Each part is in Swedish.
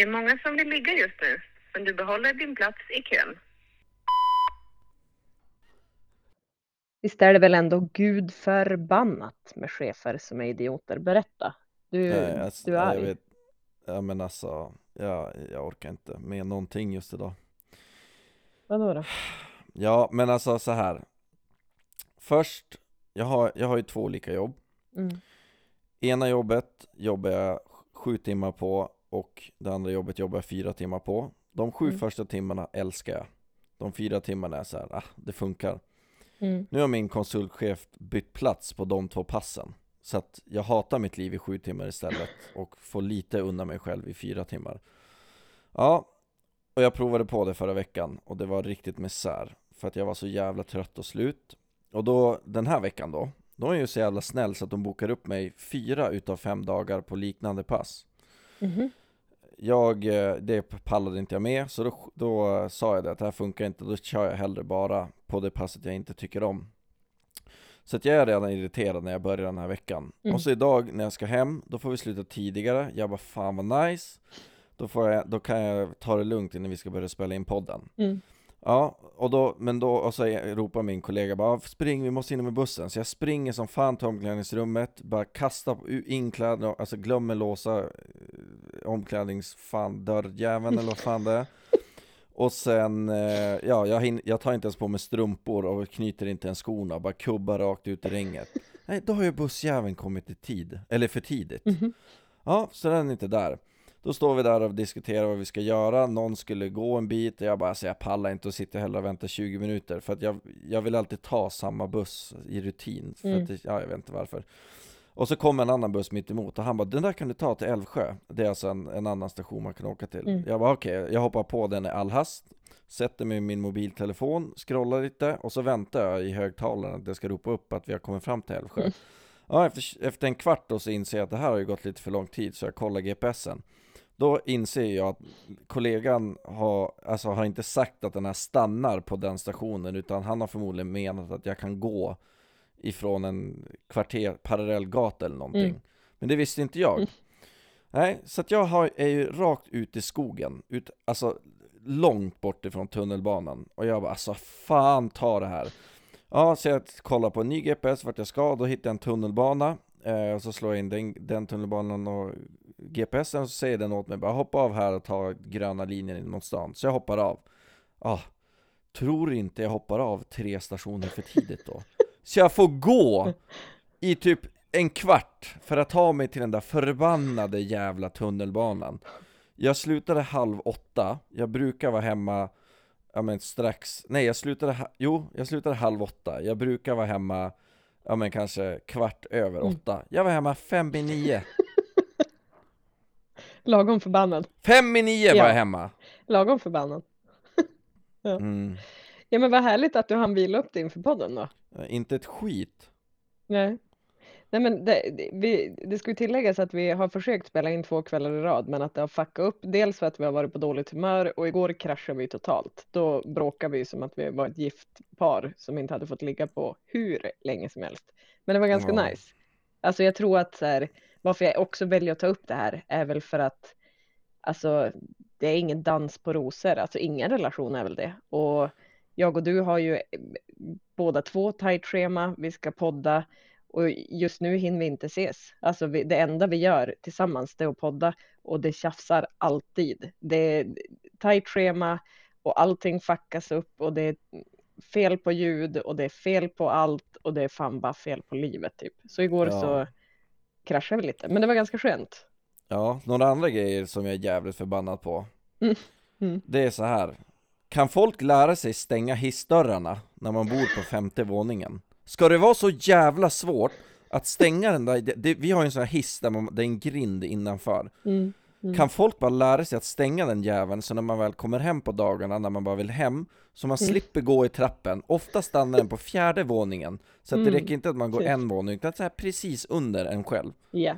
Det är många som vill ligga just nu, men du behåller din plats i kön. Visst är det väl ändå Gud förbannat med chefer som är idioter? Berätta. Du, Nej, alltså, du är jag arg. vet, ja men alltså, jag, jag orkar inte med någonting just idag Vadå då? Ja men alltså så här. Först, jag har, jag har ju två olika jobb Mm. Ena jobbet jobbar jag sju timmar på och det andra jobbet jobbar jag fyra timmar på. De sju Mm. första timmarna älskar jag. De fyra timmarna är så här, ah, det funkar. Mm. Nu har min konsultchef bytt plats på de två passen. Så att jag hatar mitt liv i sju timmar istället och får lite undan mig själv i fyra timmar. Ja, och jag provade på det förra veckan och det var riktigt misär För att jag var så jävla trött och slut. Och då, den här veckan då De är ju så jävla snäll så att de bokar upp mig fyra utav fem dagar på liknande pass. Mhm. Jag, eh, det pallade inte jag med, så då, då sa jag det att det här funkar inte, då kör jag hellre bara på det passet jag inte tycker om. Så att jag är redan irriterad när jag börjar den här veckan. Mm. Och så idag när jag ska hem, då får vi sluta tidigare, jag bara fan vad nice. Då, får jag, då kan jag ta det lugnt innan vi ska börja spela in podden. Mm. Ja, och då, men då, och så ropar min kollega bara Spring, vi måste in med bussen. Så jag springer som fan till omklädningsrummet Bara kastar in kläderna, alltså glömmer låsa eh, omklädnings, fan, dörrjäveln eller vad fan det är. Och sen, eh, ja, jag, hin- jag tar inte ens på mig strumpor och knyter inte ens skorna Bara kubbar rakt ut i regnet Nej, då har ju bussjäveln kommit i tid, eller för tidigt. Mhm. Ja, så den är inte där Då står vi där och diskuterar vad vi ska göra Någon skulle gå en bit och jag bara, alltså jag pallar inte och sitter hellre och väntar 20 minuter För att jag, jag vill alltid ta samma buss i rutin för Mm. att ja, jag vet inte varför Och så kom en annan buss mitt emot och han bara, den där kan du ta till Älvsjö Det är alltså en, en annan station man kan åka till Mm. Jag bara okej, jag hoppar på den i all hast Sätter mig i min mobiltelefon, scrollar lite och så väntar jag i högtalaren att det ska ropa upp att vi har kommit fram till Älvsjö Mm. Ja, efter, efter en kvart då så inser jag att det här har ju gått lite för lång tid så jag kollar GPSen Då inser jag att kollegan har, alltså har inte sagt att den här stannar på den stationen utan han har förmodligen menat att jag kan gå ifrån en kvarter, parallellgata eller någonting. Mm. Men det visste inte jag. Mm. Nej, så att jag har, är ju rakt ut i skogen, ut, alltså långt bort ifrån tunnelbanan. Och jag bara alltså fan ta det här. Ja, så jag kollar på en ny GPS vart jag ska, då hittar jag en tunnelbana Eh, så slår jag in den, den tunnelbanan och GPSen så säger den åt mig bara hoppa av här och ta gröna linjen in mot stan. Så jag hoppar av. Ah, Tror inte jag hoppar av tre stationer för tidigt då. Så jag får gå i typ en kvart för att ta mig till den där förbannade jävla tunnelbanan. Jag slutade halv åtta, jag brukar vara hemma Ja men strax, nej jag slutade, jo jag slutade halv åtta. Jag brukar vara hemma, ja men kanske kvart över Mm. åtta Jag var hemma fem i nio Lagom förbannad. Fem i nio var Ja. jag hemma! Lagom förbannad. Mm. Ja men vad härligt att du hann vila upp dig inför podden då. Inte ett skit Nej. Nej men det, det, vi, det ska ju tilläggas att vi har försökt spela in två kvällar i rad men att det har fuckat upp. Dels för att vi har varit på dåligt humör och igår kraschade vi totalt. Då bråkade vi som att vi var ett gift par som inte hade fått ligga på hur länge som helst. Men det var ganska Ja. nice. Alltså jag tror att så här, varför jag också väljer att ta upp det här är väl för att alltså det är ingen dans på rosor. Alltså ingen relation är väl det. Och jag och du har ju eh, båda två tajt schema. Vi ska podda och just nu hinner vi inte ses. Alltså vi, det enda vi gör tillsammans det är att podda och det tjafsar alltid. Det är tajt schema och allting fuckas upp och det är fel på ljud och det är fel på allt och det är fan bara fel på livet typ. Så igår Ja. så kraschade vi lite, men det var ganska skönt. Ja, några andra grejer som jag är jävligt förbannad på Mm. Mm. Det är så här. Kan folk lära sig stänga hissdörrarna när man bor på femte våningen? Ska det vara så jävla svårt att stänga den där, det, det, vi har ju en sån här hiss där man, det är en grind innanför Mm. Mm. Kan folk bara lära sig att stänga den jäveln så när man väl kommer hem på dagarna, när man bara vill hem Så man Mm. slipper gå i trappen, ofta stannar den på fjärde våningen Så att det Mm. räcker inte att man går en våning, utan så här precis under en själv Ja.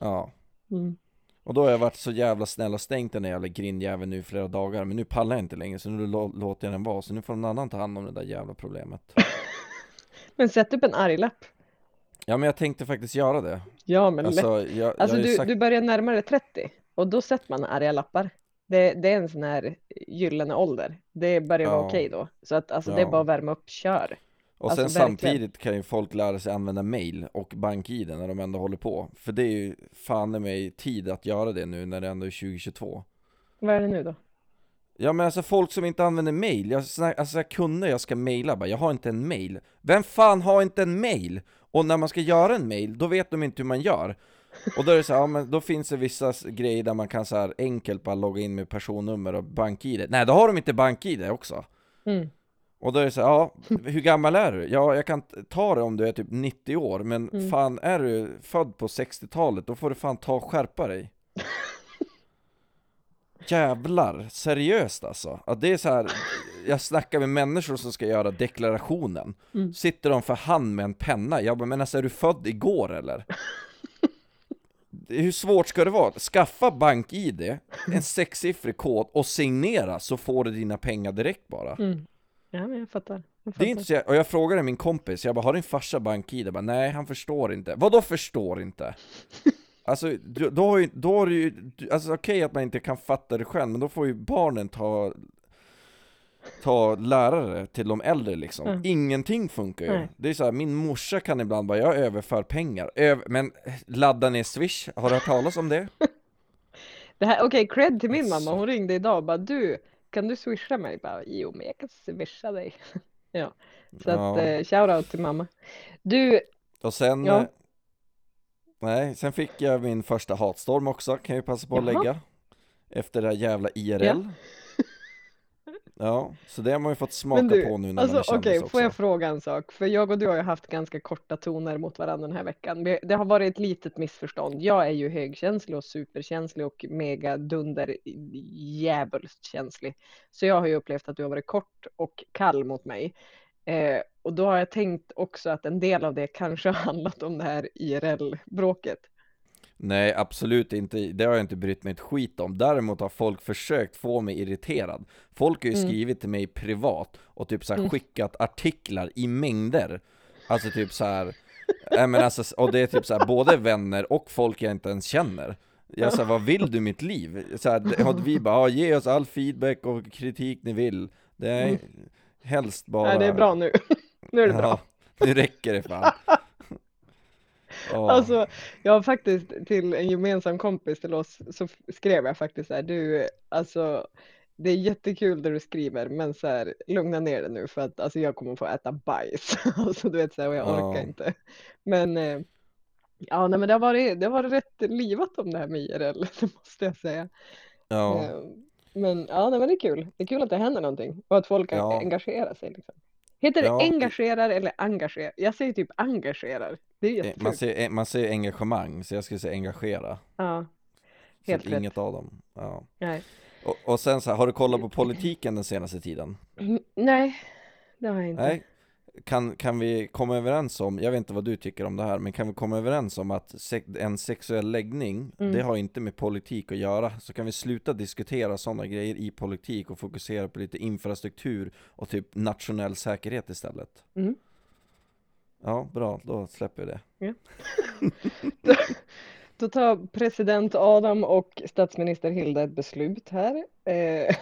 Ja Mm. och då har jag varit så jävla snäll och stängt den där jävla grindjäveln nu i flera dagar Men nu pallar jag inte längre så nu lå- låter jag den vara Så nu får någon annan ta hand om det där jävla problemet Men sätt upp en arglapp. Ja men jag tänkte faktiskt göra det Ja, men lätt. Alltså, jag, Alltså jag du, sagt... du börjar närma dig 30. och då sätter man arga lappar. Det, det är en sån här gyllene ålder. Det börjar vara Ja. okej då. Så att alltså det är Ja. bara att värma upp, kör. Och Alltså, sen verkligen. samtidigt kan ju folk lära sig använda mail och bank-id när de ändå håller på För det är ju fan i mig tid att göra det nu när det ändå är 2022 Vad är det nu då? Ja men alltså folk som inte använder mail, jag, alltså jag kunder jag ska maila bara, jag har inte en mail Vem fan har inte en mail? Och när man ska göra en mail, då vet de inte hur man gör Och då är det så här, ja, men då finns det vissa grejer där man kan så här enkelt bara logga in med personnummer och bank-id Nej då har de inte bank-id också Mm. Och då är det så här, ja, hur gammal är du? Ja, jag kan ta det om du är typ 90 år, men Mm. fan är du född på 60-talet, då får du fan ta och skärpa dig Jävlar, seriöst alltså. Att det är så här, jag snackar med människor som ska göra deklarationen Mm. Sitter de för hand med en penna? Jag bara, men alltså är du född igår eller? Hur svårt ska det vara? Skaffa bank-id, en sexsiffrig kod och signera så får du dina pengar direkt bara Mm. Ja, men jag fattar. Jag det är inte så, jag- och jag frågade min kompis, jag bara 'Har din farsa bank-id?' Jag bara, Nej, han förstår inte Vadå förstår inte? Alltså, då, har ju, då har ju, alltså okej att man inte kan fatta det själv, men då får ju barnen ta Ta lärare till de äldre liksom Mm. Ingenting funkar ju Nej. Det är så här, min morsa kan ibland bara 'Jag överför pengar' Öv men ladda ner swish, har du hört talas om det? Det här, okej, cred till min Alltså. mamma. Hon ringde idag och bara du, kan du swisha mig? Bara, jo, men jag kan swisha dig. ja, så Ja. att eh, shoutout till mamma. Du, Och sen Ja. Nej, sen fick jag min första hatstorm också, kan jag passa på att Jaha. lägga Efter det här jävla IRL Ja, så det har man ju fått smaka du, på nu när alltså man är kändis också får jag fråga en sak? För jag och du har ju haft ganska korta toner mot varandra den här veckan. Det har varit ett litet missförstånd. Jag är ju högkänslig och superkänslig och mega dunder djävulskt känslig. Så jag har ju upplevt att du har varit kort och kall mot mig. Eh, och då har jag tänkt också att en del av det kanske har handlat om det här IRL-bråket. Nej, absolut inte, det har jag inte brytt mig ett skit om Däremot har folk försökt få mig irriterad Folk har ju Mm. skrivit till mig privat och typ så Mm. skickat artiklar i mängder Alltså typ så här. Nej men alltså, och det är typ så här, både vänner och folk jag inte ens känner Jag sa vad vill du mitt liv? Så här, och vi bara, ge oss all feedback och kritik ni vill Det är Mm. helst bara Nej, det är bra nu. Nu är det bra. Ja, nu räcker det fan Åh. Alltså, jag har faktiskt till en gemensam kompis till oss så skrev jag faktiskt så här, du, alltså det är jättekul det du skriver, men så här, lugna ner dig nu för att alltså, jag kommer få äta bajs. Alltså du vet så här, och jag orkar inte. Men eh, ja, nej, men det har varit, det har varit rätt livat om det här med IRL, det måste jag säga. Ja, Eh, Men ja, nej, men det är kul. Det är kul att det händer någonting och att folk Ja. engagerar sig. Liksom. Heter det Ja, engagerar eller engagerar? Jag säger typ engagerar. Det är eh, man jättefult. ser, man ser engagemang, så jag skulle säga engagera Ja, Så Helt att rätt. inget av dem ja. nej. och, och sen så här, har du kollat på politiken den senaste tiden? Mm, Nej, det har jag inte. Nej? Kan, kan vi komma överens om, jag vet inte vad du tycker om det här, men kan vi komma överens om att en sexuell läggning, Mm. det har inte med politik att göra, så kan vi sluta diskutera sådana grejer i politik och fokusera på lite infrastruktur och typ nationell säkerhet istället? Mm. Ja, bra, då släpper vi det Då tar president Adam och statsminister Hilda ett beslut här. Eh,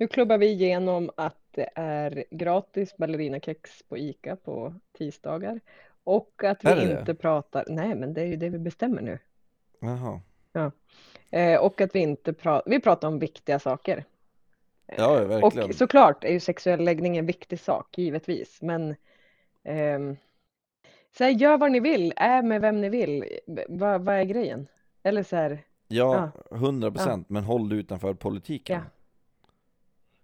nu klubbar vi igenom att det är gratis ballerinakex på ICA på tisdagar. Och att vi det inte pratar, nej men det är ju det vi bestämmer nu. Jaha, Eh, och att vi inte pratar, vi pratar om viktiga saker. ja verkligen Och såklart är ju sexuell läggning en viktig sak, givetvis. Men ehm, så här, gör vad ni vill, är med vem ni vill. Vad, är grejen? Eller så här, Ja, 100% men håll dig utanför politiken Ja.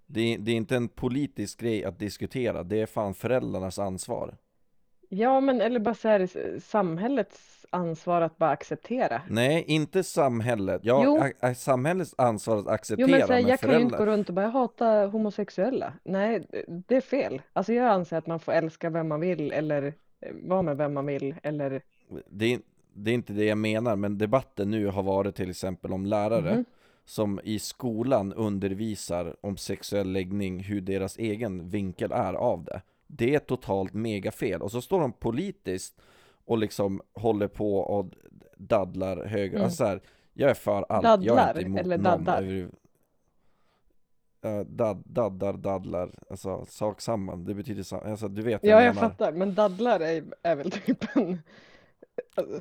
Det, är, det är inte en politisk grej att diskutera, det är fan föräldrarnas ansvar ja men eller bara så här, samhällets ansvar att bara acceptera. Nej, inte samhället, ja, a- samhällets ansvar att acceptera Jo men så här, men jag kan ju inte gå föräldrar runt och bara jag hatar homosexuella. Nej, det är fel. Alltså jag anser att man får älska vem man vill eller eh, vara med vem man vill eller det, är, det är inte det jag menar, men debatten nu har varit till exempel om lärare Mhm. Som i skolan undervisar om sexuell läggning, hur deras egen vinkel är av det. Det är totalt megafel. Och så står de politiskt och liksom håller på och daddlar höger. Mm. Alltså så här, Jag är för allt, jag är inte emot eller någon daddar? Ja, dad, daddar, dadlar, alltså sak samma, det betyder samma, alltså du vet Ja, jag menar. fattar. Men dadlar är, är väl typ en...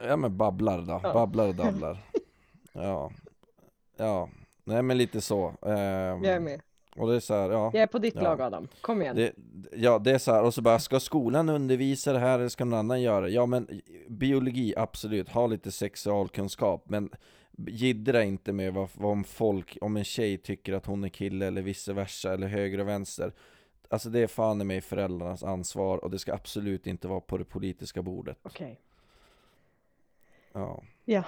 Ja men babblar då, Ja. babblar och dabblar Ja, ja, nej men lite så ehm, Jag är med. Och det är så här, ja Jag är på ditt Ja. lag Adam. Kom igen. det, Ja det är så här, och så bara, ska skolan undervisa det här eller ska någon annan göra det? Ja men biologi, absolut, ha lite sexualkunskap men Jiddra inte med vad, vad om folk, om en tjej tycker att hon är kille eller vice versa eller höger och vänster Alltså det är fan i mig föräldrarnas ansvar och det ska absolut inte vara på det politiska bordet Okej. Ja Ja.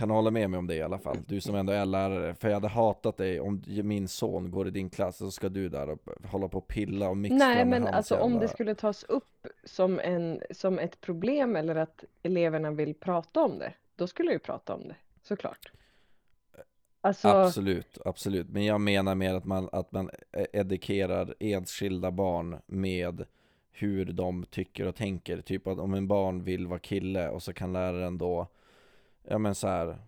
Kan hålla med mig om det i alla fall? Du som ändå är lärare, för jag hade hatat dig om min son går i din klass så ska du där och hålla på och pilla och mixtra Nej, med men hans alltså om jävla... det skulle tas upp som, en, som ett problem eller att eleverna vill prata om det, då skulle jag ju prata om det, såklart. Alltså, Absolut, absolut. Men jag menar mer att man, att man e- edikerar enskilda barn med hur de tycker och tänker. Typ att om en barn vill vara kille och så kan läraren då, ja men så här.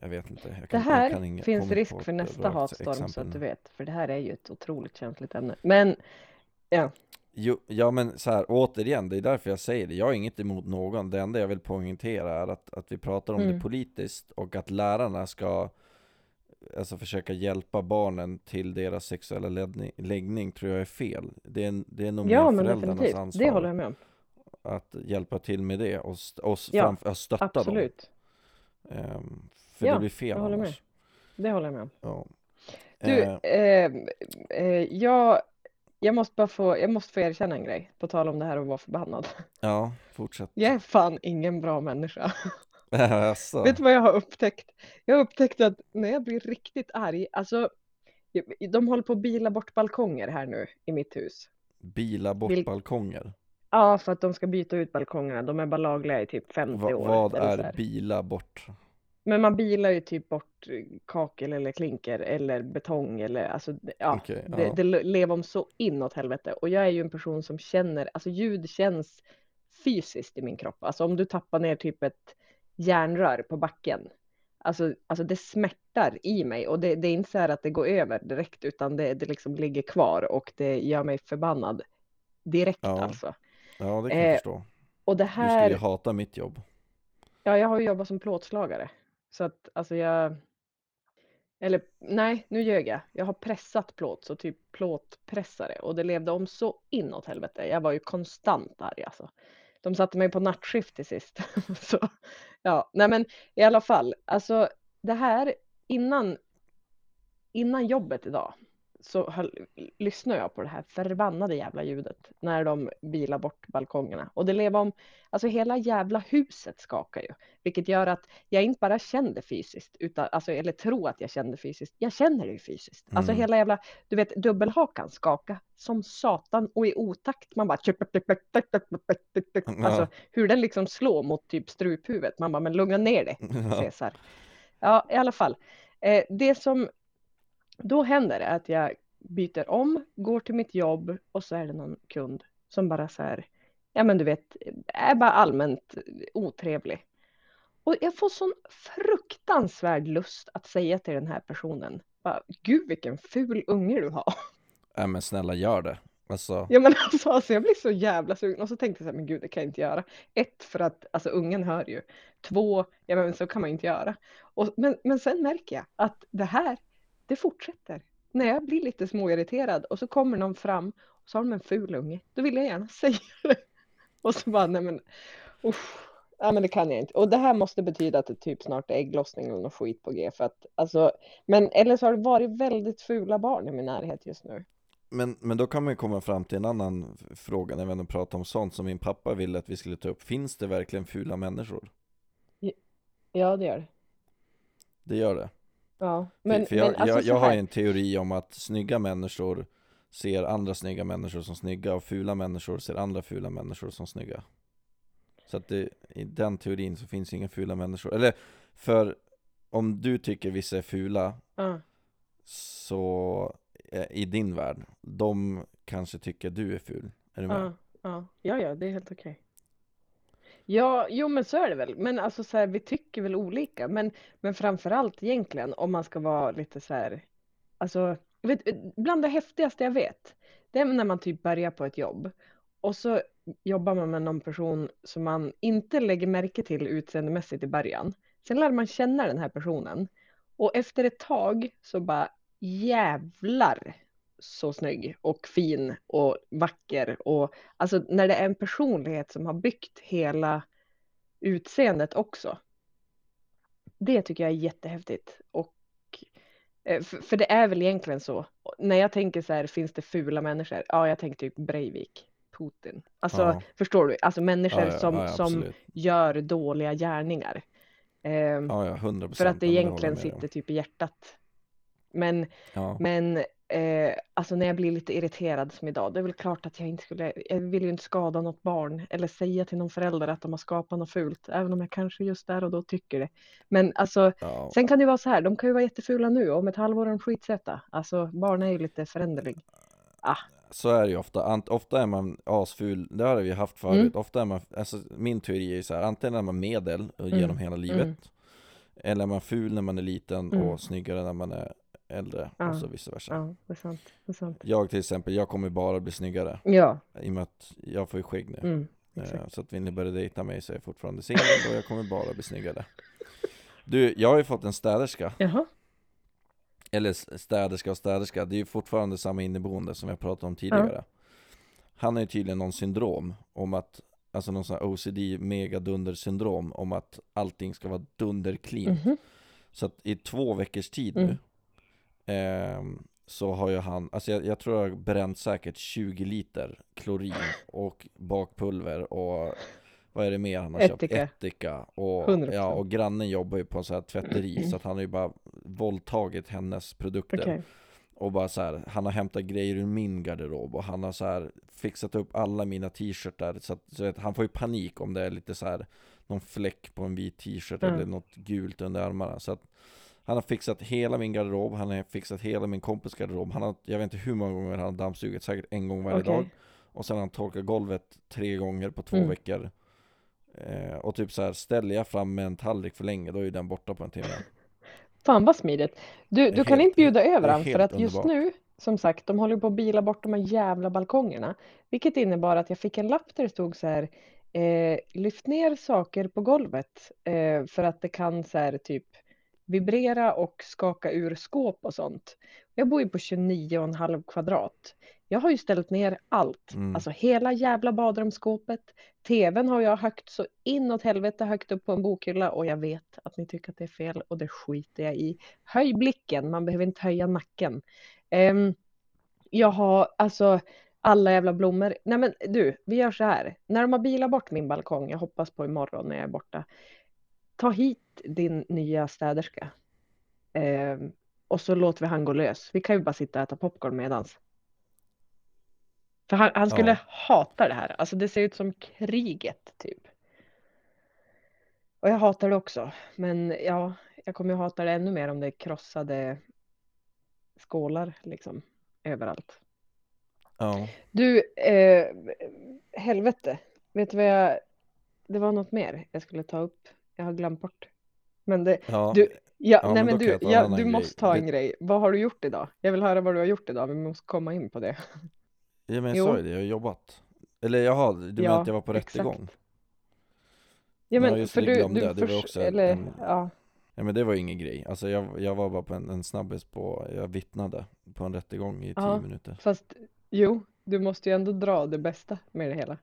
Jag vet inte. Jag det kan, jag här kan inga- finns risk för nästa hatstorm så exempel att du vet, för det här är ju ett otroligt känsligt ämne. Men Jo, ja men så här, återigen, det är därför jag säger det. Jag har inget emot någon. Det enda jag vill poängtera är att, att vi pratar om Mm. det politiskt och att lärarna ska alltså försöka hjälpa barnen till deras sexuella läggning, tror jag är fel. Det är, det är nog ja, mer föräldrarnas definitivt, ansvar det håller jag med om. Att hjälpa till med det och, och Ja, framför, stötta Absolut, dem. Ehm, för Ja, det blir fel jag håller med. annars. det håller jag med om. Ja. Du, Eh, eh, jag, jag måste bara få, jag måste få erkänna en grej, på tal om det här att vara förbannad. ja, fortsätt. Jag är fan ingen bra människa. Jaså? Vet du vad jag har upptäckt? Jag har upptäckt att när jag blir riktigt arg, alltså de håller på att bila bort balkonger här nu i mitt hus. Bila bort Vil- balkonger? Ja, för att de ska byta ut balkongerna. De är bara lagliga i typ 50 Va, år. vad är bila bort? Men man bilar ju typ bort eh, kakel eller klinker eller betong eller alltså ja, Okej, det, ja. det lever om så inåt helvete. Och jag är ju en person som känner, alltså ljud känns fysiskt i min kropp. Alltså om du tappar ner typ ett järnrör på backen. Alltså, alltså det smärtar i mig och det, det är inte så här att det går över direkt utan det, det liksom ligger kvar och det gör mig förbannad direkt Ja. alltså. Ja, det kan jag Eh, förstå. Och det Du skulle här, ju hata mitt jobb. ja jag har ju jobbat som plåtslagare. Så att alltså jag, eller nej nu ljög jag. Jag har pressat plåt, så typ plåtpressare och det levde om så inåt helvete. Jag var ju konstant arg alltså. De satte mig på nattskift till sist. så ja, nej men i alla fall, alltså det här innan, innan jobbet idag så höll, lyssnade jag på det här förbannade jävla ljudet när de bilar bort balkongerna och det lever om, alltså hela jävla huset skakar ju, vilket gör att jag inte bara kände fysiskt, utan, alltså, eller tror att jag kände fysiskt, jag känner det ju fysiskt. Alltså Mm. hela jävla, du vet dubbelhakan skaka som satan och i otakt, man bara alltså hur den liksom slår mot typ struphuvudet, man bara men lugna ner dig Ja. Cesar. Ja, i alla fall. Eh, det som då händer är att jag byter om, går till mitt jobb och så är det någon kund som bara så här, ja men du vet, är bara allmänt otrevlig. Och jag får sån fruktansvärd lust att säga till den här personen, bara, gud vilken ful unge du har. Nej men snälla gör det. Alltså, Ja men alltså, alltså jag blir så jävla sugen och så tänkte jag så här, men gud det kan jag inte göra. Ett för att alltså ungen hör ju. Två, ja men så kan man inte göra. Och, men, men sen märker jag att det här, det fortsätter. När jag blir lite småirriterad och så kommer någon fram och så har de en ful unge, då vill jag gärna säga det. Och så bara, nej men, usch. Ja men det kan jag inte. Och det här måste betyda att det typ snart är ägglossning eller något skit på G. För att, alltså, men eller så har det varit väldigt fula barn i min närhet just nu. men, men då kan man ju komma fram till en annan fråga när vi ändå pratar om sånt som min pappa ville att vi skulle ta upp. Finns det verkligen fula människor? Ja det gör det. Det gör det. Ja, men, för jag, men alltså jag, jag har en teori om att snygga människor ser andra snygga människor som snygga och fula människor ser andra fula människor som snygga. Så att det, i den teorin så finns inga fula människor. Eller för om du tycker vissa är fula Ja, så eh, i din värld, de kanske tycker du är ful. Är du med? ja, ja, ja, ja, det är helt okej. Ja, jo men så är det väl. Men alltså så här, vi tycker väl olika. Men, men framförallt egentligen om man ska vara lite så här, alltså, vet, eh, bland det häftigaste jag vet, det är när man typ börjar på ett jobb och så jobbar man med någon person som man inte lägger märke till utseendemässigt i början. Sen lär man känna den här personen och efter ett tag så bara jävlar så snygg och fin och vacker och alltså när det är en personlighet som har byggt hela utseendet också. Det tycker jag är jättehäftigt och eh, för, för det är väl egentligen så. När jag tänker så här, finns det fula människor? Ja, jag tänker typ Breivik, Putin. Alltså, Ja. förstår du? Alltså människor Ja, ja, som, som gör dåliga gärningar. Ja, ja, 100 procent. för att det egentligen sitter typ i hjärtat. Men men eh, alltså när jag blir lite irriterad som idag, det är väl klart att jag inte skulle, jag vill ju inte skada något barn eller säga till någon förälder att de har skapat något fult, även om jag kanske just där och då tycker det. Men alltså, Ja. sen kan det ju vara så här, de kan ju vara jättefula nu, om ett halvår är de skitsöta. Alltså barn är ju lite föränderlig. Så är det ju ofta, ofta är man asful, det har vi haft förut, Mm. ofta är man, alltså min teori är ju så här, antingen är man medel och Mm. genom hela livet Mm. Eller är man ful när man är liten Mm. och snyggare när man är äldre Ja. och så vice versa Ja, det är sant. Det är sant. Jag till exempel, jag kommer bara bli snyggare Ja, i och med att jag får ju skägg nu mm, Eh. Så att vill ni börja dejta mig så är jag fortfarande singel och jag kommer bara bli snyggare Du, jag har ju fått en städerska Jaha, Eller städerska och städerska, det är ju fortfarande samma inneboende som jag pratade om tidigare Han har ju tydligen någon syndrom om att Alltså någon sån här OCD megadunder syndrom om att allting ska vara dunderclean mhm, Så att i två veckors tid Mm. Ehm, Så har ju han, alltså jag, jag tror jag har bränt säkert 20 liter klorin och bakpulver och Vad är det mer han har Ättika. köpt? Ättika och, 100%. ja, och grannen jobbar ju på en sån här tvätteri så att han har ju bara våldtagit hennes produkter okej. och bara så här, han har hämtat grejer ur min garderob och han har så här fixat upp alla mina t-shirtar så att så vet, han får ju panik om det är lite så här någon fläck på en vit t-shirt Mm. eller något gult under armarna så att han har fixat hela min garderob, han har fixat hela min kompis garderob Han har, jag vet inte hur många gånger han har dammsugit, säkert en gång varje Okej. dag Och sen har han torkat golvet tre gånger på två Mm. veckor eh, Och typ så här, ställer jag fram med en tallrik för länge, då är ju den borta på en timme Fan vad smidigt. Du, du kan helt- inte bjuda över han för att just underbart. nu, som sagt, de håller på att bila bort de här jävla balkongerna. Vilket innebar att jag fick en lapp där det stod så här, eh, lyft ner saker på golvet eh, för att det kan så här typ vibrera och skaka ur skåp och sånt. Jag bor ju på 29,5 kvadrat. Jag har ju ställt ner allt, Mm. alltså hela jävla badrumsskåpet. TVn har jag högt så inåt helvete högt upp på en bokhylla och jag vet att ni tycker att det är fel och det skiter jag i. Höj blicken, man behöver inte höja nacken. Ehm, jag har alltså alla jävla blommor. Nej men du, vi gör så här. När de har bilat bort min balkong, jag hoppas på imorgon när jag är borta. Ta hit din nya städerska. Ehm, och så låter vi han gå lös. Vi kan ju bara sitta och äta popcorn medans. För han, han skulle Ja. hata det här. Alltså det ser ut som kriget typ. Och jag hatar det också. Men ja, jag kommer ju hata det ännu mer om det är krossade skålar liksom överallt. Ja, Du, eh, helvete. Vet du vad jag... Det var något mer jag skulle ta upp. Jag har glömt bort. Men det... ja. Du, ja, Ja, nej men du, ja, du måste ta en Det- grej. Vad har du gjort idag? Jag vill höra vad du har gjort idag. Vi måste komma in på det. Ja men jag Jo. sa ju det, jag har jobbat Eller jaha, du Ja, menar att jag var på exakt. rättegång? Ja, men just för det, du, du jag. Det var också eller, en- ja. Ja men det var ju ingen grej, alltså jag, jag var bara på en, en snabbis på, jag vittnade på en rättegång i tio Ja. minuter Fast jo, du måste ju ändå dra det bästa med det hela.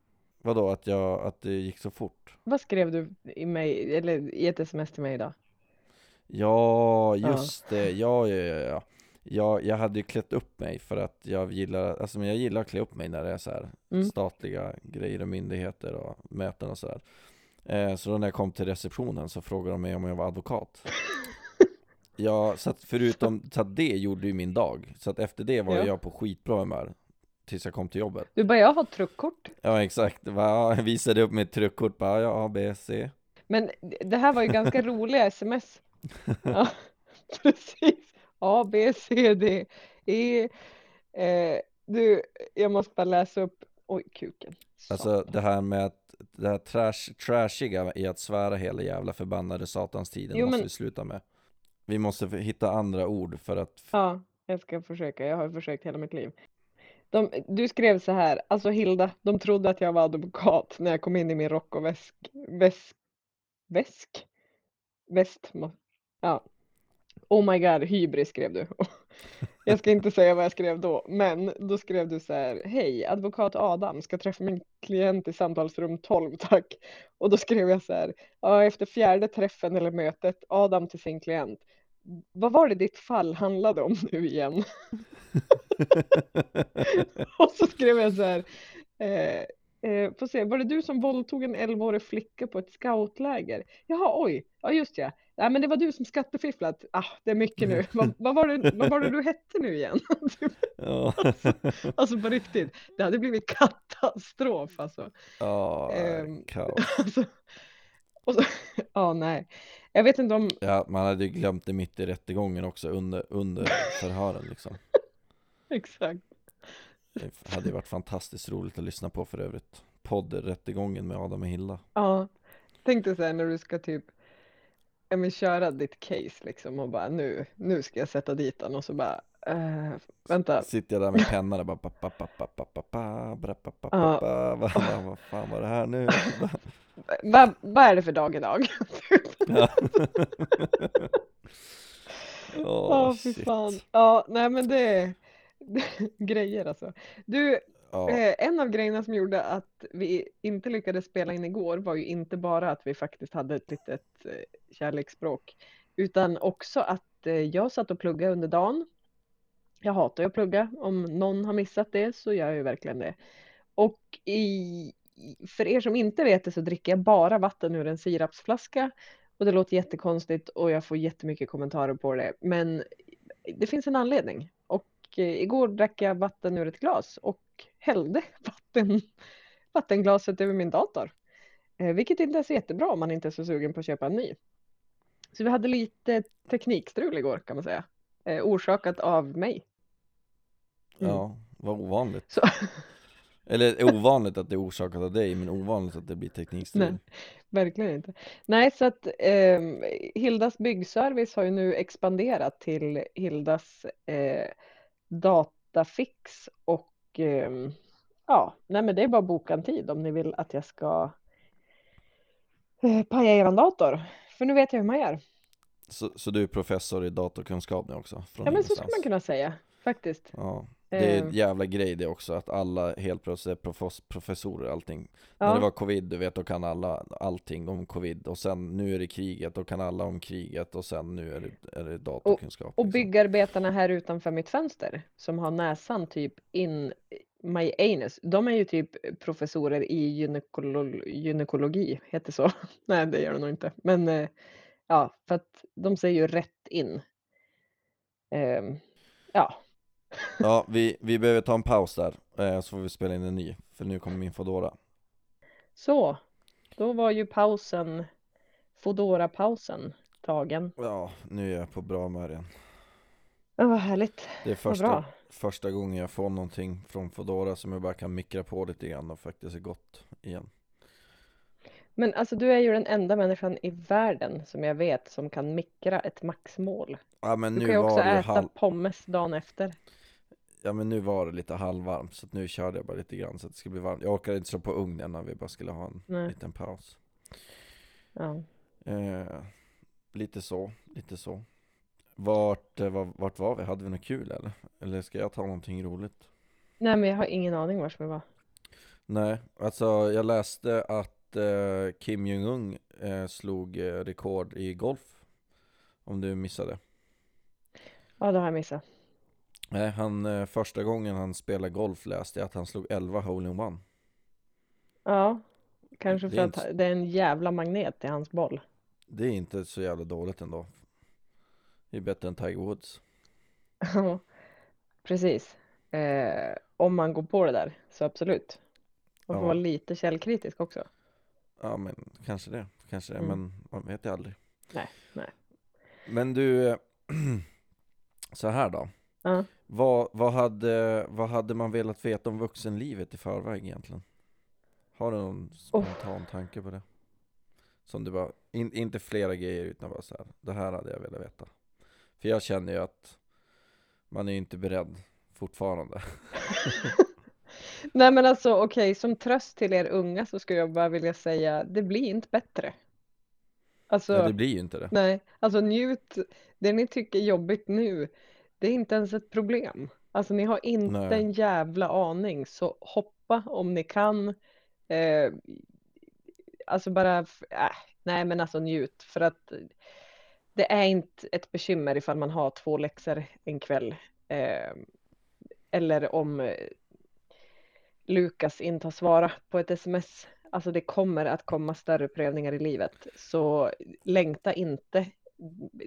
Vadå, att jag, att det gick så fort? Vad skrev du i, mig, eller i ett sms till mig idag? Ja, Ja. just det, ja, ja, ja, ja. Jag, jag hade ju klätt upp mig för att jag gillar, alltså men jag gillar att klä upp mig när det är så här Mm. statliga grejer och myndigheter och möten och sådär eh, Så då när jag kom till receptionen så frågade de mig om jag var advokat Ja, så att förutom, så att det gjorde ju min dag Så att efter det var Ja. jag på skitbra humör Tills jag kom till jobbet Du bara, jag har truckkort. Ja exakt, jag visade upp mitt truckkort bara, ja A, B, C Men det här var ju ganska roliga sms. Ja, precis. A, B, C, D, E. Eh, du, jag måste bara läsa upp. Oj, kuken. Alltså det här med att det här trash, trashiga i att svära hela jävla förbannade satans tiden Jo, måste men- vi sluta med. Vi måste hitta andra ord för att Ja, jag ska försöka. Jag har försökt hela mitt liv. De, du skrev så här, alltså Hilda, de trodde att jag var advokat när jag kom in i min rock och väsk, väsk, väsk, väst, ja. Oh my god, hybris skrev du. Jag ska inte säga vad jag skrev då, men då skrev du så här, hej, advokat Adam ska träffa min klient i samtalsrum 12, tack. Och då skrev jag så här, ja, efter fjärde träffen eller mötet, Adam till sin klient. Vad var det ditt fall handlade om nu igen? Och så skrev jag så här. Eh, eh, får se, var det du som våldtog en 11-årig flicka på ett scoutläger? Jaha, oj, ja just ja. Nej, men det var du som skattefifflat. Ah, det är mycket nu. Vad, vad, var det, vad var det du hette nu igen? Ja, alltså på riktigt, det hade blivit katastrof alltså. ja Ehm. kaos. alltså och så, ja, nej. Jag vet inte om, Ja, man hade ju glömt det mitt i rättegången också under, under förhören liksom. exakt. Det hade ju varit fantastiskt roligt att lyssna på för övrigt. Podden Rättegången med Adam och Hilda. Ja, tänk dig så här när du ska typ ja, men köra ditt case liksom och bara nu, nu ska jag sätta dit den och så bara eh, vänta, Sitter jag där med pennan och bara pa, pa, pa, pa, pa, pa, pa, bra, pa, pa, pa, pa. Vad fan var det här nu? vad vad är det för dag idag? Ja. Ja, Åh, fy fan. Ja, nej men det är grejer alltså. Du, Ja, eh, en av grejerna som gjorde att vi inte lyckades spela in igår var ju inte bara att vi faktiskt hade ett litet eh, kärleksspråk, utan också att eh, jag satt och pluggade under dagen. Jag hatar ju att plugga. Om någon har missat det så gör jag ju verkligen det. Och i, för er som inte vet det så dricker jag bara vatten ur en sirapsflaska. Och det låter jättekonstigt och jag får jättemycket kommentarer på det. Men det finns en anledning. Och eh, igår drack jag vatten ur ett glas och hällde vatten, vattenglaset över min dator. Eh, vilket inte är så jättebra om man inte är så sugen på att köpa en ny. Så vi hade lite teknikstrul igår kan man säga. Eh, orsakat av mig. Mm. ja, vad ovanligt. Så, Eller ovanligt att det är orsakat av dig, men ovanligt att det blir teknikstrul. Nej. verkligen inte. Nej, så att eh, Hildas byggservice har ju nu expanderat till Hildas eh, datafix och ehm, ja, nej men det är bara att boka en tid om ni vill att jag ska eh, paja er dator. För nu vet jag hur man gör. Så, så du är professor i datorkunskap nu också? Ja, men så skulle man kunna säga faktiskt. Ja, det är Eh, en jävla grej det också, att alla helt plötsligt är profes- professorer och allting. När ja. det var covid, du vet, då kan alla allting om covid. Och sen nu är det kriget, då kan alla om kriget. Och sen nu är det, är det datorkunskap. Och liksom. byggarbetarna här utanför mitt fönster som har näsan typ in my anus. De är ju typ professorer i gynekolo gynekologi, heter så. Nej, det gör de nog inte. Men eh, ja, för att de säger ju rätt in. Ehm, ja, Ja, vi, vi behöver ta en paus där, eh, så får vi spela in en ny. För nu kommer min Foodora. så. Då var ju pausen, Foodora-pausen tagen. Ja, nu är jag på bra humör igen. Ja, vad härligt. Det är bra. första, första gången jag får någonting från Foodora som jag bara kan mikra på lite grann och faktiskt är gott igen. Men alltså du är ju den enda människan i världen som jag vet som kan mikra ett maxmål. Ja men Du nu kan ju också var äta halv... pommes dagen efter. Ja men nu var det lite halvvarmt så att nu körde jag bara lite grann så att det skulle bli varmt. Jag orkade inte slå på ugnen när vi bara skulle ha en Nej. liten paus. Ja. Eh, lite så, lite så. Vart, eh, var, vart var vi? Hade vi något kul eller? Eller ska jag ta någonting roligt? Nej, men jag har ingen aning var vi var. Nej, alltså jag läste att eh, Kim Jong-Un eh, slog eh, rekord i golf. Om du missade. Ja, det har jag missat. Nej, han, första gången han spelade golf läste jag att han slog 11 hole-in-one. Ja, kanske för är att inte- det är en jävla magnet i hans boll. Det är inte så jävla dåligt ändå. Det är bättre än Tiger Woods. Ja, precis. Eh, om man går på det där, så absolut. Man får Ja. vara lite källkritisk också. Ja men kanske det, kanske det, Mm. men man vet ju aldrig. Nej, nej. Men du, så här då. Ja. Vad, vad, hade, vad hade man velat veta om vuxenlivet i förväg egentligen? Har du någon spontan tanke på det? Som du bara, in, inte flera grejer utan bara så här. Det här hade jag velat veta. För jag känner ju att man är ju inte beredd fortfarande. Nej men alltså okej, som tröst till er unga så skulle jag bara vilja säga, det blir inte bättre. Alltså, Nej, det blir ju inte det. nej, alltså njut, det ni tycker är jobbigt nu, det är inte ens ett problem. Alltså ni har inte Nej. en jävla aning, så hoppa om ni kan. Eh, alltså bara, äh, nej men alltså njut, för att det är inte ett bekymmer ifall man har två läxor en kväll. Eh, eller om Lukas inte har svarat på ett sms. Alltså det kommer att komma större prövningar i livet. Så längta inte.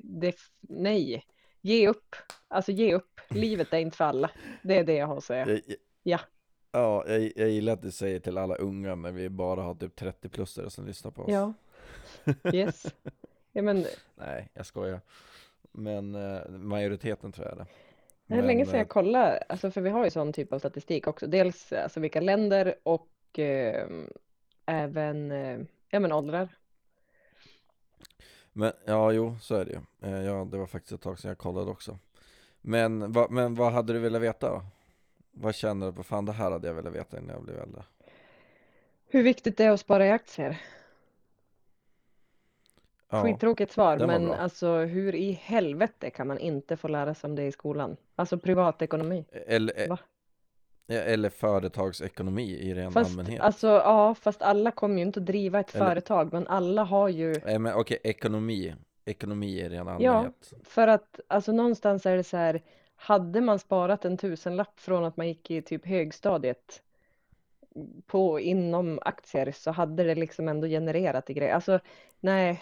Det, nej, ge upp. Alltså ge upp. Livet är inte för alla. Det är det jag har att säga. Ja. Ja, jag, jag gillar att du säger till alla unga när vi bara har typ 30-plussare som lyssnar på oss. Ja. Yes. Ja, men Nej, jag skojar. Men eh, majoriteten tror jag det. Det är länge sedan jag eh, kollade. Alltså för vi har ju sån typ av statistik också. Dels alltså vilka länder och eh, även eh, ja, men åldrar. Men ja, jo, så är det ju. Eh, Ja, det var faktiskt ett tag sedan jag kollade också. Men, va, men vad hade du velat veta då? Vad känner du på? Fan, det här hade jag velat veta innan jag blev äldre. Hur viktigt det är att spara i aktier? Ja, Skittråkigt svar, den var men bra. alltså hur i helvete kan man inte få lära sig om det i skolan? Alltså privatekonomi. eller, Va? ja, eller företagsekonomi i ren Fast allmänhet. alltså ja, fast alla kommer ju inte att driva ett Eller- företag, men alla har ju Nej, men okej, ekonomi. Ekonomi i ren Ja. allmänhet. för att alltså någonstans är det så här, hade man sparat en tusenlapp från att man gick i typ högstadiet på inom aktier så hade det liksom ändå genererat i grejer. Alltså nej,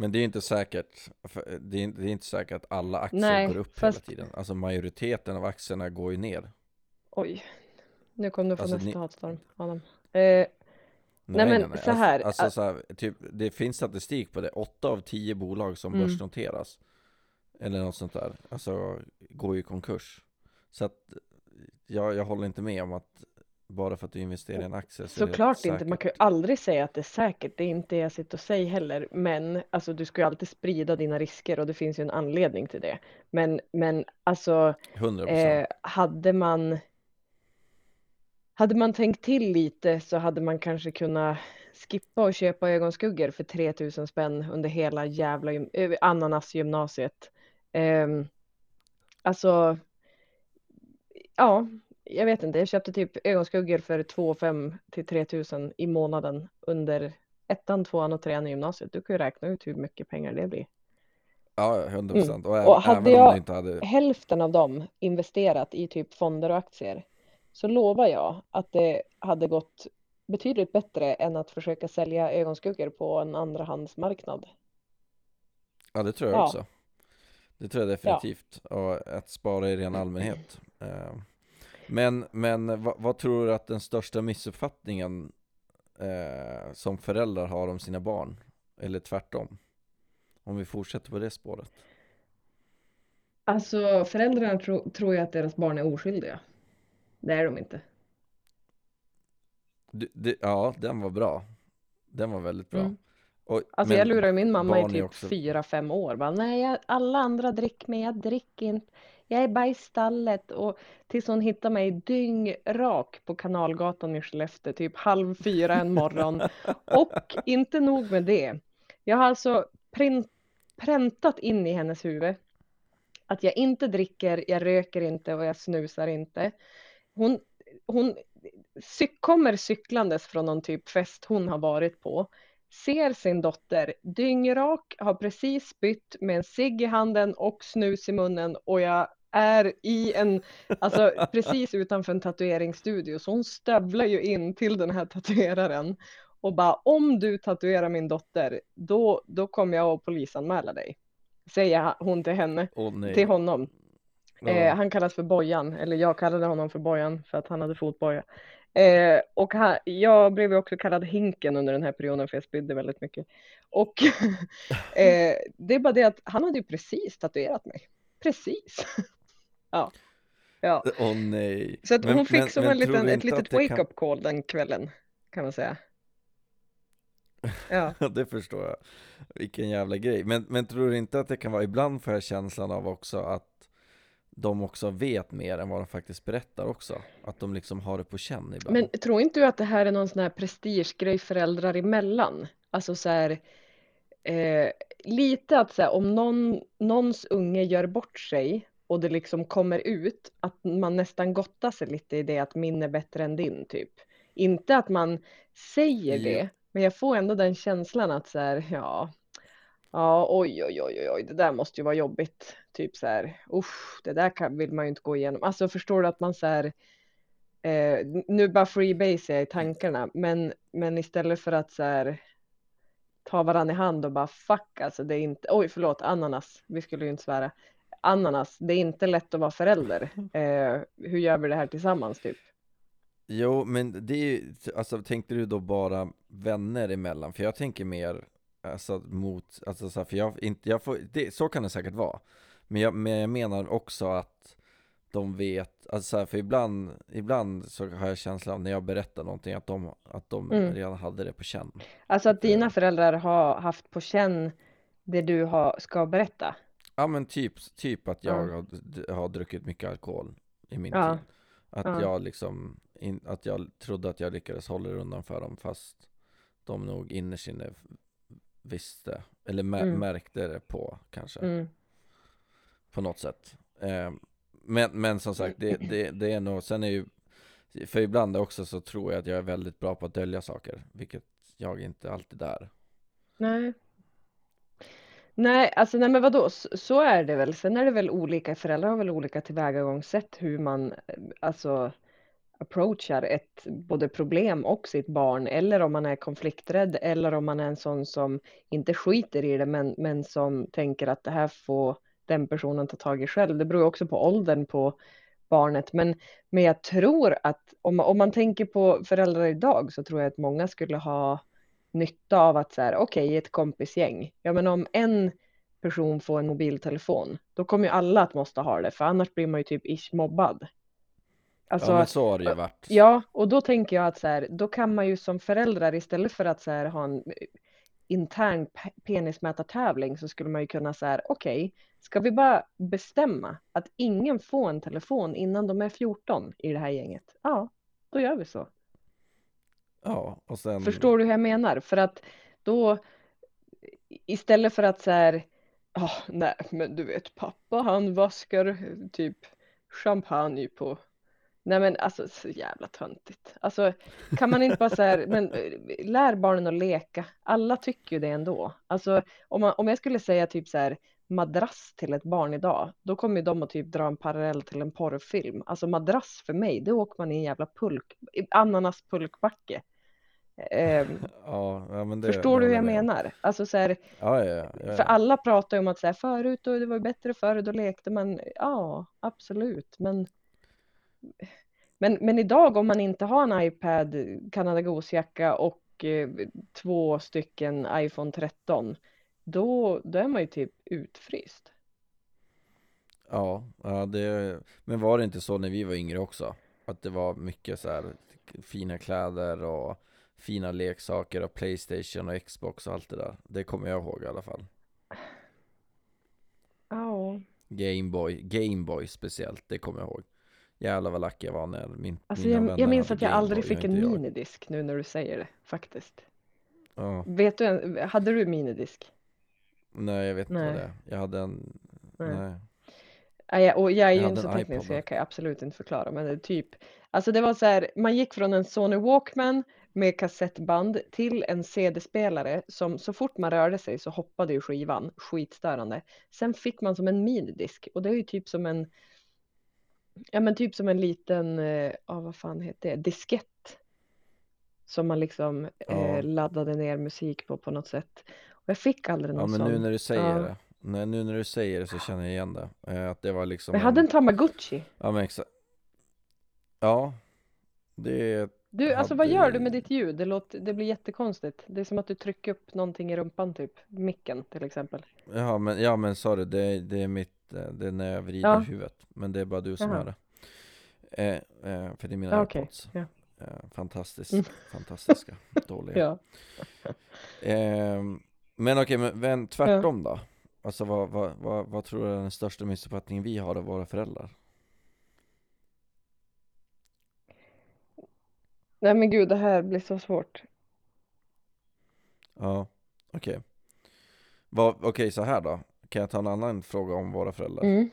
Men det är inte säkert, för det är, inte- det är inte säkert att alla aktier Nej, går upp fast- hela tiden. Alltså majoriteten av aktierna går ju ner. oj, nu kom du få Alltså, nästa ni- hatstorm, Adam. Eh, Nej, men nej, nej. så här, Alltså, alltså så här, typ, det finns statistik på det. Åtta av tio bolag som Mm. börsnoteras, eller något sånt där, alltså går ju i konkurs. Så att jag, jag håller inte med om att bara för att du investerar i en aktie så Såklart inte, man kan ju aldrig säga att det är säkert, det är inte jag sitter och säger heller, men alltså du ska ju alltid sprida dina risker och det finns ju en anledning till det. Men, men alltså 100% eh, hade man hade man tänkt till lite så hade man kanske kunnat skippa och köpa ögonskuggor för 3000 spänn under hela jävla eh, ananasgymnasiet. Ehm, alltså, ja, jag vet inte, jag köpte typ ögonskuggor för 2 5 till 3000 i månaden under ettan, tvåan och trean i gymnasiet. Du kan ju räkna ut hur mycket pengar det blir. Ja, 100% och, ä- Mm. Och hade även om jag- inte hade hälften av dem investerat i typ fonder och aktier så lovar jag att det hade gått betydligt bättre än att försöka sälja ögonskuggor på en andrahandsmarknad. Ja det tror jag Ja. också Det tror jag definitivt Och att spara i ren allmänhet Eh, Men, men vad, vad tror du att den största missuppfattningen eh, Som föräldrar har om sina barn? Eller tvärtom? Om vi fortsätter på det spåret Alltså föräldrarna tro, tror ju att deras barn är oskyldiga. Det är de inte. du, det, Ja, den var bra Den var väldigt bra Mm. och, Alltså jag lurar min mamma i typ också- fyra, fem år. Bara, Nej, alla andra dricker men jag dricker inte. Jag är bara i stallet och tills hon hittar mig dyngrak på Kanalgatan i Skellefteå typ halv fyra en morgon. Och inte nog med det. Jag har alltså print, präntat in i hennes huvud att jag inte dricker, jag röker inte och jag snusar inte. Hon, hon cy- kommer cyklandes från någon typ fest hon har varit på ser sin dotter dyngrak, har precis spytt med en cigg i handen och snus i munnen och jag är i en, alltså precis utanför en tatueringsstudio så hon stövlar ju in till den här tatueraren och bara om du tatuerar min dotter då, då kommer jag att polisanmäla dig. Säger hon till henne, nej till honom. Ja. Eh, han kallas för Bojan, eller jag kallade honom för Bojan för att han hade fotboja. Eh, och han, jag blev också kallad Hinken under den här perioden för jag spydde väldigt mycket. Och eh, det är bara det att han hade ju precis tatuerat mig. Precis. Ja. ja. Åh nej Så att Men- hon fick men- som men en liten, ett litet det kan- wake-up call den kvällen. kan man säga. Ja. Ja, det förstår jag. Vilken jävla grej. Men, men tror du inte att det kan vara, ibland får jag känslan av också att de också vet mer än vad de faktiskt berättar också. Att de liksom har det på känn ibland. Men tror inte du att det här är någon sån här prestigegrej föräldrar emellan? Alltså så här, eh, lite att så här, om någon, någons unge gör bort sig och det liksom kommer ut att man nästan gottar sig lite i det att min är bättre än din typ. Inte att man säger Ja. det, men jag får ändå den känslan att så här, ja, ja, oj, oj, oj, oj, oj, det där måste ju vara jobbigt. Typ så här, usch, det där kan, vill man ju inte gå igenom. Alltså förstår du att man så här, eh, nu bara freebase jag i tankarna, men, men istället för att så här ta varandra i hand och bara fuck alltså det är inte, oj förlåt ananas, vi skulle ju inte svära. Ananas, det är inte lätt att vara förälder. Eh, hur gör vi det här tillsammans typ? Jo, men det är ju, alltså tänkte du då bara vänner emellan? För jag tänker mer, alltså mot, alltså så här, för jag inte, jag får, det, så kan det säkert vara. Men jag, men jag menar också att de vet, alltså så här, för ibland, ibland så har jag känslan av när jag berättar någonting att de, att de Mm. redan hade det på känn. Alltså att dina föräldrar har haft på känn det du har, ska berätta. Ja men typ, typ att jag Ja. har, har druckit mycket alkohol i min Ja. tid. Att Ja. jag liksom, in, att jag trodde att jag lyckades hålla det undan för dem fast de nog innerst inne visste, eller mä- Mm. märkte det på kanske, Mm. på något sätt. Eh, men, men som sagt, det, det, det är nog, sen är ju, för ibland också så tror jag att jag är väldigt bra på att dölja saker, vilket jag inte alltid är. Nej. Nej, alltså nej men vadå, så, så är det väl. Sen är det väl olika, föräldrar har väl olika tillvägagångssätt hur man eh, alltså approachar ett både problem och sitt barn eller om man är konflikträdd eller om man är en sån som inte skiter i det men, men som tänker att det här får den personen ta tag i själv. Det beror också på åldern på barnet men, men jag tror att om, om man tänker på föräldrar idag så tror jag att många skulle ha nytta av att så här, okej, ett kompisgäng. Ja, men om en person får en mobiltelefon, då kommer ju alla att måste ha det, för annars blir man ju typ ish mobbad. Alltså, ja men så har det ju varit. ja, och då tänker jag att så här, då kan man ju som föräldrar istället för att så här ha en intern pe- penismätartävling så skulle man ju kunna så här, okej, ska vi bara bestämma att ingen får en telefon innan de är 14 i det här gänget? Ja, då gör vi så. Ja, och sen Förstår du hur jag menar? För att då istället för att så här, oh, nej, men du vet pappa han vaskar typ champagne på Nej men alltså så jävla töntigt. Alltså kan man inte bara så här, men eh, lär barnen att leka. Alla tycker ju det ändå. Alltså om, man, om jag skulle säga typ så här madrass till ett barn idag, då kommer ju de att typ dra en parallell till en porrfilm. Alltså madrass för mig, det åker man i en jävla pulk, ananaspulkbacke. Ehm, Ja, ja det förstår du hur jag menar? Alltså så här, för alla pratar ju om att så här, förut och det var bättre förr, då lekte man. Ja, absolut, men men, men idag om man inte har en iPad, Canada Goose-jacka och eh, två stycken iPhone 13, då, då är man ju typ utfryst. Ja, ja det, men var det inte så när vi var yngre också? Att det var mycket så här fina kläder och fina leksaker och Playstation och Xbox och allt det där. Det kommer jag ihåg i alla fall. Ja, Gameboy, Gameboy speciellt, det kommer jag ihåg. Jävlar vad lack jag var när min, alltså mina jag, vänner jag minns att jag aldrig Gameboy och fick en jag. minidisk nu när du säger det, faktiskt. Ja, Vet du, hade du minidisk? nej jag vet inte vad det är. Jag hade en, Nej. nej. Och jag är ju inte så teknisk så jag kan absolut inte förklara men det är typ Alltså det var så här, man gick från en Sony Walkman med kassettband till en CD-spelare som så fort man rörde sig så hoppade ju skivan, skitstörande. Sen fick man som en minidisk och det är ju typ som en Ja men typ som en liten, eh, ja vad fan heter det, diskett. Som man liksom Ja. eh, laddade ner musik på på något sätt. Och jag fick aldrig Ja någon men sån. nu när du säger Ja. det, nej, nu när du säger det så känner jag igen det. Eh, Att det var liksom Jag hade en Tamagotchi. Ja men exakt Ja Det Du, alltså vad gör du med ditt ljud? Det, låter, det blir jättekonstigt. Det är som att du trycker upp någonting i rumpan typ. Micken till exempel. Ja men, ja men sorry, det, det är mitt, eh, det är när jag vrider Ja. huvudet Men det är bara du som Jaha. hör det eh, eh, För det är mina Ja, okej. airpods Ja. Eh, fantastiskt, Mm. fantastiska, dåliga. Ehm, men okej, men, men tvärtom då? Alltså vad, vad, vad, vad tror du är den största missuppfattningen vi har av våra föräldrar? Nej men gud, det här blir så svårt. Ja, okej. Vad- Okej, så här då. Kan jag ta en annan fråga om våra föräldrar? Mm.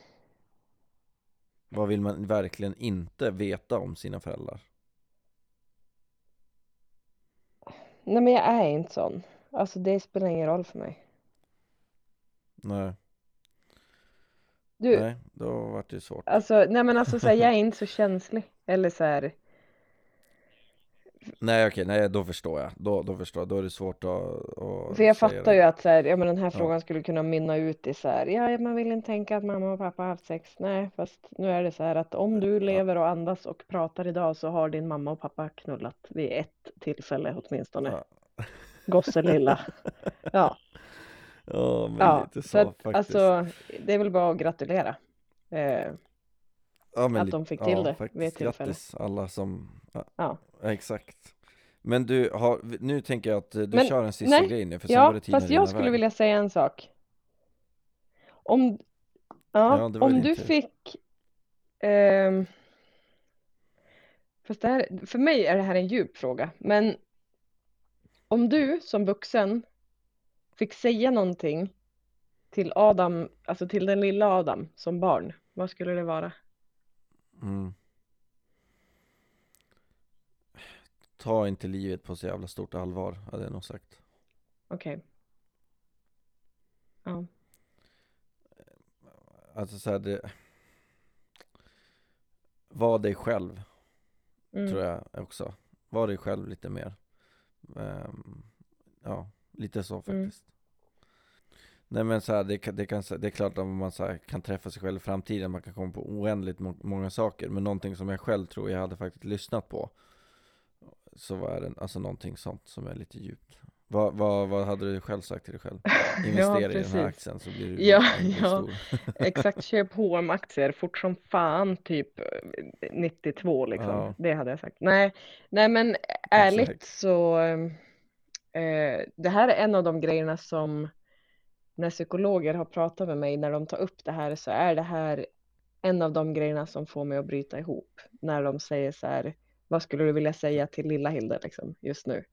Vad vill man verkligen inte veta om sina föräldrar? Nej men jag är inte sån. Alltså det spelar ingen roll för mig. Nej, Du, nej, då vart det svårt. alltså nej men alltså så här, jag är inte så känslig. Eller så här, Nej okej, nej då förstår jag. Då, då förstår jag, då är det svårt att, att för jag fattar det. ju att så här, ja men den här Ja. frågan skulle kunna mynna ut i så här, ja man vill inte tänka att mamma och pappa har haft sex. Nej, fast nu är det så här att om du lever och andas och pratar idag så har din mamma och pappa knullat vid ett tillfälle åtminstone. Ja. Gosse lilla. Ja, Ja, men ja. lite så, Så att, faktiskt. alltså det är väl bara att gratulera. Eh, ja, att de fick till det faktiskt. vid ett tillfälle. Grattis alla som, ja, Ja. ja, exakt. Men du, har, nu tänker jag att eh, du Men- kör en sista nej, grej nu, för sen Ja, tiden fast jag skulle iväg. vilja säga en sak. Om, ja, Ja, det var om du tur. fick... ehm, fast det här, för mig är det här en djup fråga, men om du som vuxen fick säga någonting till Adam, alltså till den lilla Adam som barn, vad skulle det vara? Mm. Ta inte livet på så jävla stort allvar, hade jag nog sagt. Okej. Ja. Alltså så här, det... Var dig själv, Mm. tror jag också. Var dig själv lite mer. Ehm, ja, lite så Mm. Nej men så här, det, kan- det, kan, det är klart att man så här, kan träffa sig själv i framtiden, man kan komma på oändligt må- många saker. Men någonting som jag själv tror jag hade faktiskt lyssnat på. Så var det alltså någonting sånt som är lite djupt. Vad, vad, vad hade du själv sagt till dig själv? Investera i den här aktien så blir du Ja, ja. Exakt, köp hm aktier fort som fan, typ eh, 92 liksom. Ja. Det hade jag sagt. Nej, nej men ärligt Exakt. så, eh, det här är en av de grejerna som när psykologer har pratat med mig, när de tar upp det här, så är det här en av de grejerna som får mig att bryta ihop. När de säger så här, vad skulle du vilja säga till lilla Hilde liksom, just nu?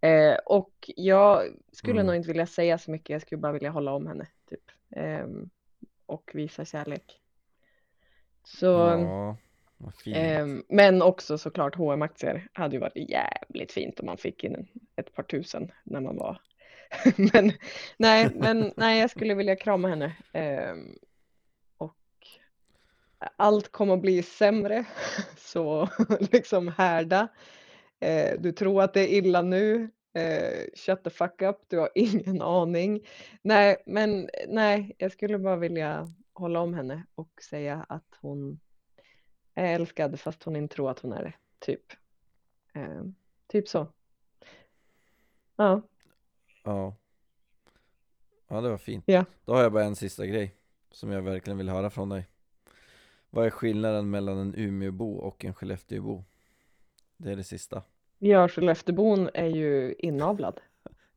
Eh, och jag skulle Mm. nog inte vilja säga så mycket, jag skulle bara vilja hålla om henne, typ. Ehm, och visa kärlek. Så, Ja, ehm, men också såklart hm aktier hade ju varit jävligt fint om man fick in ett par tusen när man var. men nej, men nej, jag skulle vilja krama henne. Ehm, och allt kommer att bli sämre, så liksom härda. Eh, du tror att det är illa nu. Eh, shut the fuck up, du har ingen aning. Nej, men nej, jag skulle bara vilja hålla om henne och säga att hon är älskad fast hon inte tror att hon är det. Typ. Eh, typ så. Ja, Ja. Ja, det var fint. Ja. Då har jag bara en sista grej som jag verkligen vill höra från dig. Vad är skillnaden mellan en Umeåbo och en Skellefteåbo? Det är det sista. ja Skelleftebon är ju inavlad.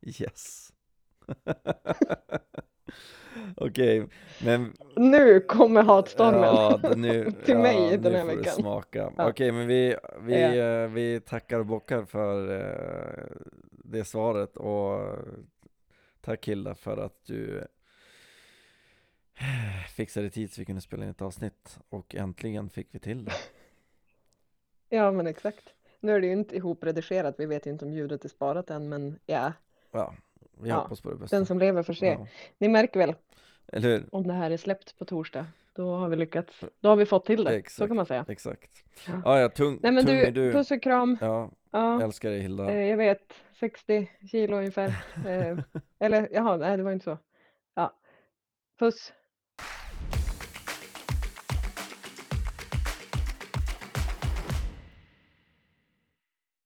Yes. Okej, men Nu kommer hatstormen ja, nu, till mig ja, den här veckan. smaka. Ja. Okej, men vi, vi, Ja. eh, vi tackar och bockar för eh, det svaret och tack Hilda för att du fixade tid så vi kunde spela in ett avsnitt och äntligen fick vi till det. Ja, men exakt. Nu är det ju inte ihopredigerat, vi vet ju inte om ljudet är sparat än, men ja, Ja, vi Ja, hoppas på det bästa. den som lever får se. Ja. Ni märker väl Eller hur? om det här är släppt på torsdag, då har vi lyckats, då har vi fått till det, så Exakt. kan man säga. Exakt. Ja. Ja, ja, tung, Nej men tung du, är du. puss och kram. Ja, Ja, älskar dig Hilda. eh, jag vet, 60 kilo ungefär. Eh, eller jaha, nej det var inte så. Ja, puss.